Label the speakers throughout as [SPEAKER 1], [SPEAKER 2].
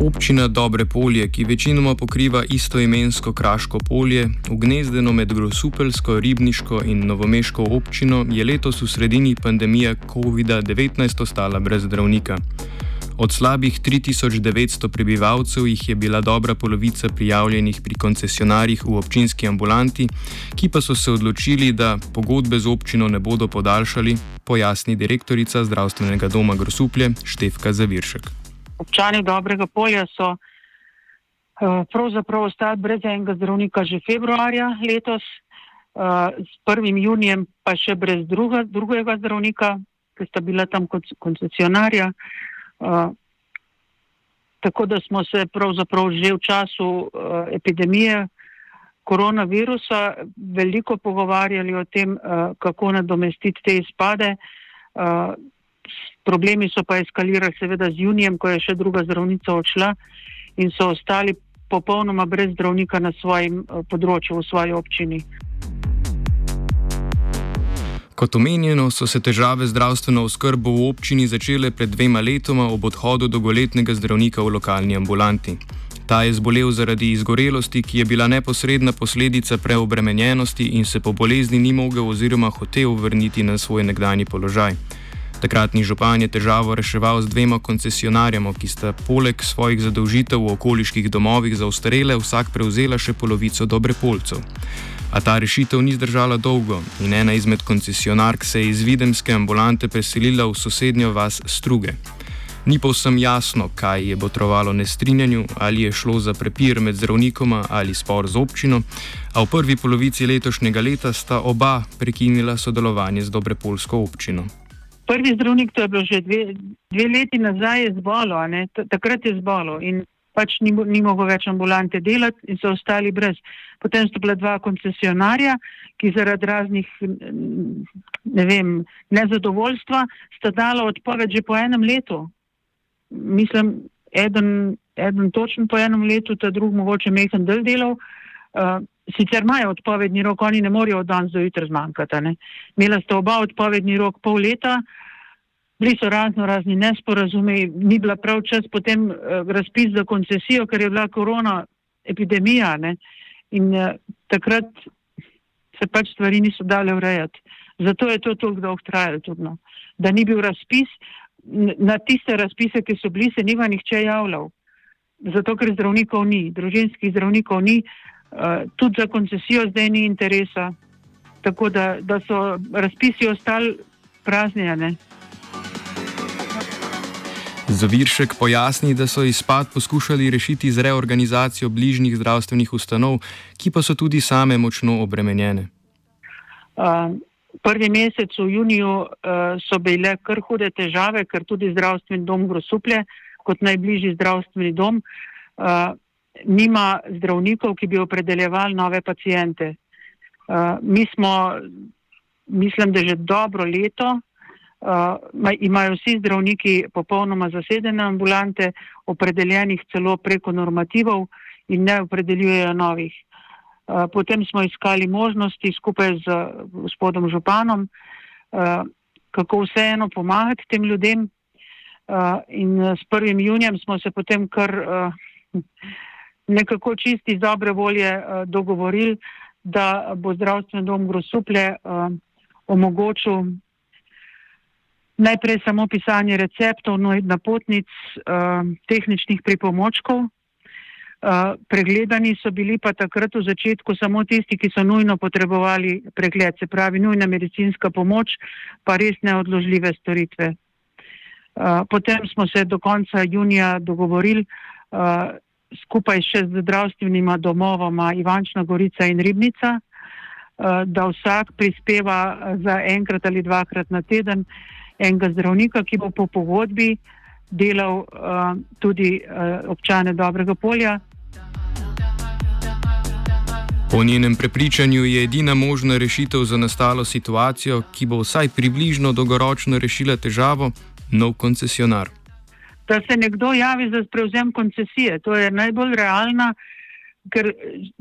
[SPEAKER 1] Občina Dobre polje, ki večinoma pokriva istoimensko Kraško polje, ugnezdeno med Grosupelsko, Ribniško in Novomeško občino, je letos v sredini pandemije COVID-19 ostala brez zdravnika. Od slabih 3900 prebivalcev jih je bila dobra polovica prijavljenih pri koncesionarjih v občinski ambulanti, ki pa so se odločili, da pogodbe z občino ne bodo podaljšali, pojasni direktorica zdravstvenega doma Grosuplje Štefka Zaviršek
[SPEAKER 2] občani dobrega polja so uh, pravzaprav ostali brez enega zdravnika že februarja letos, uh, s 1. junijem pa še brez druga, drugega zdravnika, ki sta bila tam kot koncesionarja. Uh, tako da smo se pravzaprav že v času epidemije koronavirusa veliko pogovarjali o tem, kako nadomestiti te izpade. Problemi so pa eskalirali seveda z junijem, ko je še druga zdravnica odšla in so ostali popolnoma brez zdravnika na svojem eh, področju, v svoji občini.
[SPEAKER 1] Kot omenjeno, so se težave zdravstveno oskrbo v občini začele pred dvema letoma ob odhodu dolgoletnega zdravnika v lokalni ambulanti. Ta je zbolel zaradi izgorelosti, ki je bila neposredna posledica preobremenjenosti in se po bolezni ni mogel oziroma hotel vrniti na svoj nekdani položaj. Takratni župan je težavo reševal z dvema koncesionarjama, ki sta poleg svojih zadolžitev v okoliških domovih za ostarele vsak prevzela še polovico dobre polcev. A ta rešitev ni zdržala dolgo in ena izmed koncesionark se je iz videmske ambulante preselila v sosednjo vas Struge. Ni povsem jasno, kaj je botrovalo nestrinjanju, ali je šlo za prepir med zdravnikoma ali spor z občino, a v prvi polovici letošnjega leta sta oba prekinila sodelovanje z Dobrepolsko občino
[SPEAKER 2] prvi zdravnik, to je bilo že dve, dve leti nazaj, je zbolo, takrat je zbolo in pač ni, ni mogel več ambulante delati in so ostali brez. Potem sta bila dva koncesionarja, ki zaradi raznih ne vem, nezadovoljstva sta dala odpoved že po enem letu. Mislim, eden, eden točen po enem letu, ta drug mogoče mehen del delov. Uh, sicer imajo odpovedni rok, oni ne morejo od danes do jutra zmanjkati. Imela sta oba odpovedni rok pol leta, bili so razno razni nesporazumi, ni bila prav čas potem uh, razpis za koncesijo, ker je bila korona epidemija ne? in uh, takrat se pač stvari niso dale urejati. Zato je to toliko dolgo trajalo tudi, no? da ni bil razpis. Na tiste razpise, ki so bili, se ni nihče javljal. Zato, ker zdravnikov ni, družinskih zdravnikov ni, uh, Eh, tudi za koncesijo zdaj ni interesa, tako da, da so razpisi ostali praznjene.
[SPEAKER 1] Zaviršek pojasni, da so izpad poskušali rešiti z reorganizacijo bližnjih zdravstvenih ustanov, ki pa so tudi same močno obremenjene.
[SPEAKER 2] Uh, prvi mesec v juniju uh, so bile kar hude težave, ker tudi zdravstveni dom Grosuplje, kot najbližji zdravstveni dom, uh, nima zdravnikov, ki bi opredeljevali nove pacijente. Uh, mi smo, mislim, da že dobro leto uh, imajo vsi zdravniki popolnoma zasedene ambulante, opredeljenih celo preko normativov in ne opredeljujejo novih. Uh, potem smo iskali možnosti skupaj z gospodom Županom, uh, kako vseeno pomagati tem ljudem. Uh, in s 1. junijem smo se potem kar uh, nekako čisti iz dobre volje uh, dogovorili, da bo zdravstveni dom Grosuplje uh, omogočil najprej samo pisanje receptov, no napotnic, uh, tehničnih pripomočkov. Uh, pregledani so bili pa takrat v začetku samo tisti, ki so nujno potrebovali pregled, se pravi nujna medicinska pomoč, pa res neodložljive storitve. Uh, potem smo se do konca junija dogovorili, uh, skupaj še z zdravstvenima domovoma Ivančna Gorica in Ribnica, eh, da vsak prispeva eh, za enkrat ali dvakrat na teden enega zdravnika, ki bo po pogodbi delal eh, tudi občane dobrega polja.
[SPEAKER 1] Po njenem prepričanju je edina možna rešitev za nastalo situacijo, ki bo vsaj približno dolgoročno rešila težavo, nov koncesionar.
[SPEAKER 2] Da se nekdo javi za prevzem koncesije, to je najbolj realna, ker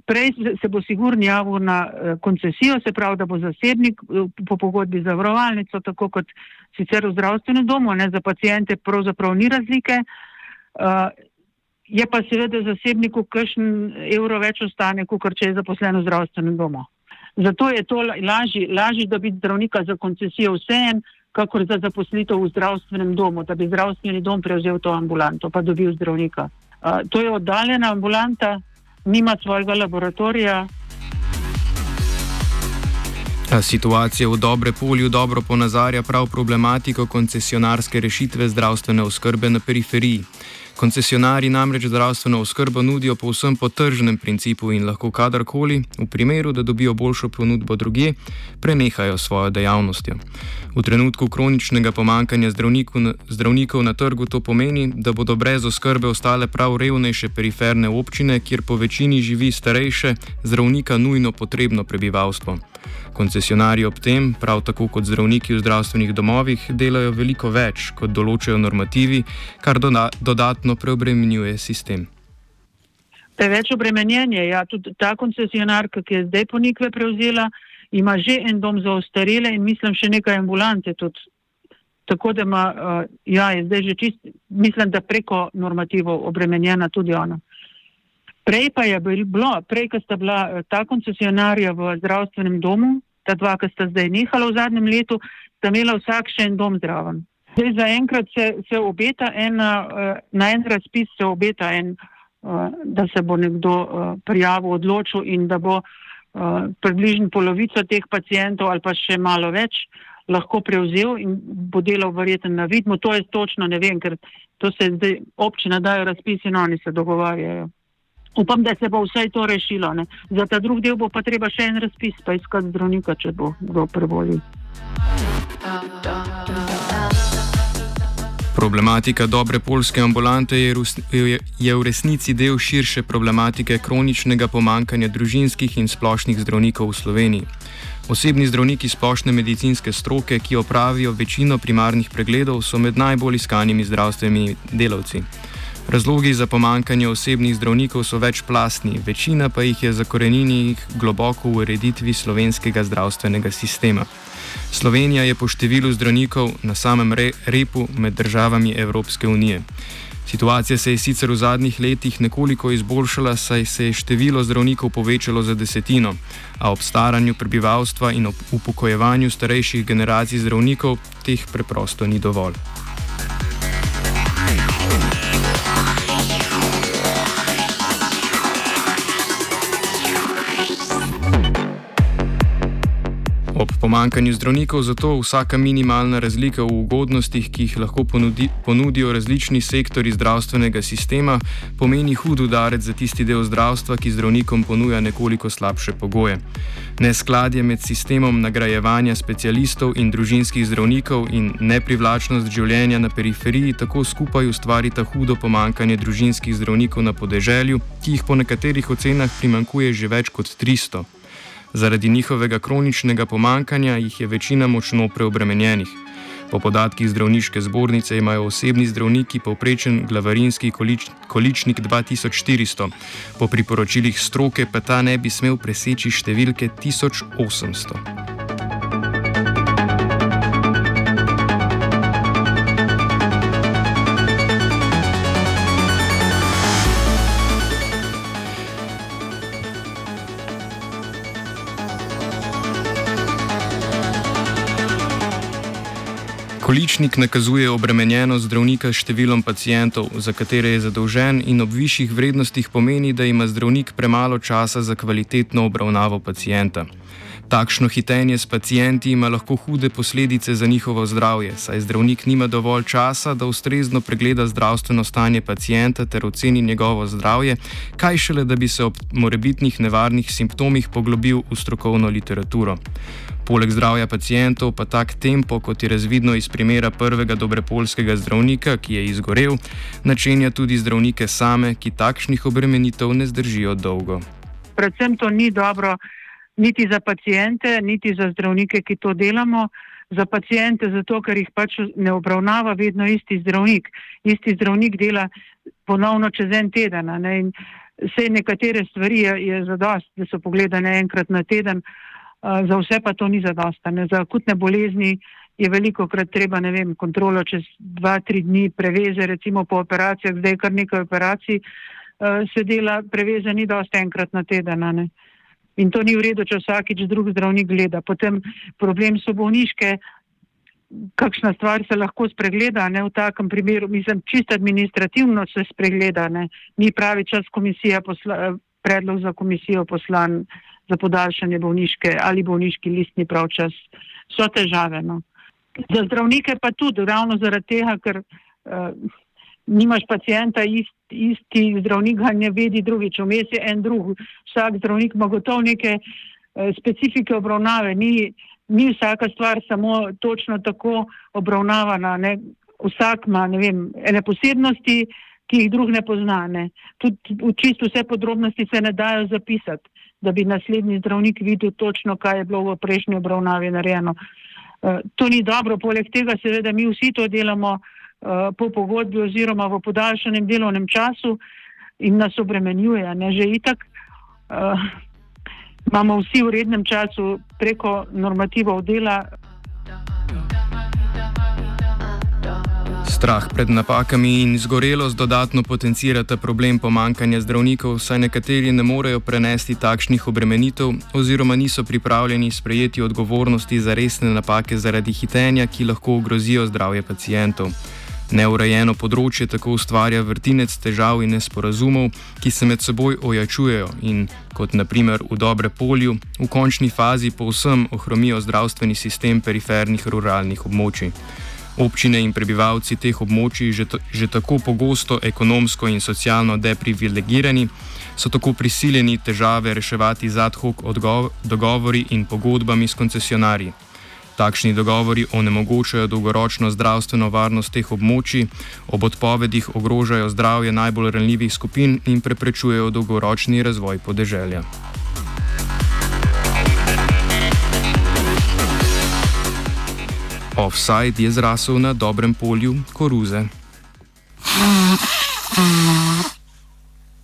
[SPEAKER 2] prej se bo sigurno javil na eh, koncesijo, se pravi, da bo zasebnik eh, po pogodbi za vrovalnico, tako kot sicer v zdravstvenem domu, ne za pacijente, pravzaprav ni razlike. Uh, je pa seveda zasebniku kakšen evro več ostane, kot če je zaposlen v zdravstvenem domu. Zato je to lažje, lažje dobiti zdravnika za koncesijo vseen, kakor za zaposlitev v zdravstvenem domu, da bi zdravstveni dom prevzel to ambulanto, pa dobil zdravnika. Uh, to je oddaljena ambulanta, nima svojega laboratorija.
[SPEAKER 1] Situacija v dobre polju dobro ponazarja prav problematiko koncesionarske rešitve zdravstvene oskrbe na periferiji. Koncesionari namreč zdravstveno oskrbo nudijo povsem po tržnem principu in lahko kadarkoli, v primeru, da dobijo boljšo ponudbo druge, prenehajo svojo dejavnostjo. V trenutku kroničnega pomankanja zdravnikov na trgu to pomeni, da bodo brez oskrbe ostale prav revnejše periferne občine, kjer po večini živi starejše, zdravnika nujno potrebno prebivalstvo. Koncesionarji ob tem, prav tako kot zdravniki v zdravstvenih domovih, delajo veliko več, kot določajo normativi, kar dodatno preobremenjuje sistem.
[SPEAKER 2] Preveč obremenjenje. Ja, tudi ta koncesionarka, ki je zdaj ponikve prevzela, ima že en dom za ostarele in mislim še nekaj ambulante. Tudi. Tako da ima, uh, ja, je zdaj že čist, mislim, da preko normativov obremenjena tudi ona. Prej pa je bilo, prej, ko sta bila uh, ta koncesionarja v zdravstvenem domu, ta dva, ki sta zdaj nehala v zadnjem letu, sta imela vsak še en dom zdraven. Zdaj zaenkrat se, se obeta en, uh, na en razpis se obeta en, uh, da se bo nekdo uh, prijavil, odločil in da bo približno polovico teh pacijentov ali pa še malo več lahko prevzel in bo delal verjeten na vidmu. To je točno, ne vem, ker to se zdaj občina dajo razpis in oni se dogovarjajo upam, da se bo vse to rešilo. Ne. Za ta drugi del bo pa treba še en razpis, pa iskati zdravnika, če bo kdo prebolil.
[SPEAKER 1] Problematika dobre polske ambulante je v resnici del širše problematike kroničnega pomankanja družinskih in splošnih zdravnikov v Sloveniji. Osebni zdravniki splošne medicinske stroke, ki opravijo večino primarnih pregledov, so med najbolj iskanimi zdravstvenimi delavci. Razlogi za pomankanje osebnih zdravnikov so večplastni, večina pa jih je zakorenjenih globoko v ureditvi slovenskega zdravstvenega sistema. Slovenija je po številu zdravnikov na samem re repu med državami Evropske unije. Situacija se je sicer v zadnjih letih nekoliko izboljšala, saj se je število zdravnikov povečalo za desetino, a ob staranju prebivalstva in ob upokojevanju starejših generacij zdravnikov teh preprosto ni dovolj. Ob pomankanju zdravnikov zato vsaka minimalna razlika v ugodnostih, ki jih lahko ponudi, ponudijo različni sektori zdravstvenega sistema, pomeni hud udarec za tisti del zdravstva, ki zdravnikom ponuja nekoliko slabše pogoje. Neskladje med sistemom nagrajevanja specialistov in družinskih zdravnikov in neprivlačnost življenja na periferiji tako skupaj ustvarita hudo pomankanje družinskih zdravnikov na podeželju, ki jih po nekaterih ocenah primankuje že več kot 300. Zaradi njihovega kroničnega pomankanja jih je večina močno preobremenjenih. Po podatkih zdravniške zbornice imajo osebni zdravniki povprečen glavarinski količ, količnik 2400, po priporočilih stroke pa ta ne bi smel preseči številke 1800. Količnik nakazuje obremenjenost zdravnika s številom pacijentov, za katere je zadolžen, in ob višjih vrednostih pomeni, da ima zdravnik premalo časa za kvalitetno obravnavo pacijenta. Takšno hitenje s pacijenti ima lahko hude posledice za njihovo zdravje, saj zdravnik nima dovolj časa, da ustrezno pregleda zdravstveno stanje pacijenta ter oceni njegovo zdravje, kaj šele, da bi se ob morebitnih nevarnih simptomih poglobil v strokovno literaturo. Poleg zdravja pacijentov pa tak tempo, kot je razvidno iz primera prvega dobrepolskega zdravnika, ki je izgorel, načenja tudi zdravnike same, ki takšnih obremenitev ne zdržijo dolgo.
[SPEAKER 2] predvsem to ni dobro niti za pacijente, niti za zdravnike, ki to delamo. Za pacijente, zato ker jih pač ne obravnava vedno isti zdravnik. Isti zdravnik dela ponovno čez en teden. Ne? Vse nekatere stvari je, je zadost, da so pogledane enkrat na teden, uh, za vse pa to ni zadost. Za akutne bolezni je veliko krat treba, ne vem, kontrolo čez dva, tri dni, preveze, recimo po operacijah, zdaj kar nekaj operacij uh, se dela, preveze ni dost enkrat na teden. Ne? In to ni v redu, če vsakič drug zdravnik gleda. Potem problem so bolniške, kakšna stvar se lahko spregleda, ne v takem primeru, mislim, čisto administrativno se spregleda, ne, ni pravi čas komisija, posla, predlog za komisijo poslan za podaljšanje bolniške ali bolniški list ni prav čas, so težave. No. Za zdravnike pa tudi, ravno zaradi tega, ker uh, nimaš pacijenta, ist, isti zdravnik ga ne vedi drugič, vmes je en drug, vsak zdravnik ima gotovo neke uh, specifike obravnave, ni, ni vsaka stvar samo točno tako obravnavana. Ne? Vsak ima vem, ene posebnosti, ki jih drug ne pozna. Ne? Tudi v čisto vse podrobnosti se ne dajo zapisati, da bi naslednji zdravnik videl točno, kaj je bilo v prejšnji obravnavi narejeno. Uh, to ni dobro, poleg tega seveda mi vsi to delamo po pogodbi oziroma v podaljšanem delovnem času in nas obremenjuje. Ne? Že itak uh, imamo vsi v rednem času preko normativov dela.
[SPEAKER 1] Strah pred napakami in izgorelost dodatno potencirata problem pomankanja zdravnikov, saj nekateri ne morejo prenesti takšnih obremenitev oziroma niso pripravljeni sprejeti odgovornosti za resne napake zaradi hitenja, ki lahko ogrozijo zdravje pacijentov. Neurejeno področje tako ustvarja vrtinec težav in nesporazumov, ki se med seboj ojačujejo in, kot naprimer v dobre polju, v končni fazi povsem ohromijo zdravstveni sistem perifernih ruralnih območij. Občine in prebivalci teh območij, že, že tako pogosto ekonomsko in socialno deprivilegirani, so tako prisiljeni težave reševati z ad hoc dogovori in pogodbami s koncesionarji. Takšni dogovori onemogočajo dolgoročno zdravstveno varnost teh območij, ob odpovedih ogrožajo zdravje najbolj ranljivih skupin in preprečujejo dolgoročni razvoj podeželja. Offside je zrasel na dobrem polju koruze. Mm, mm.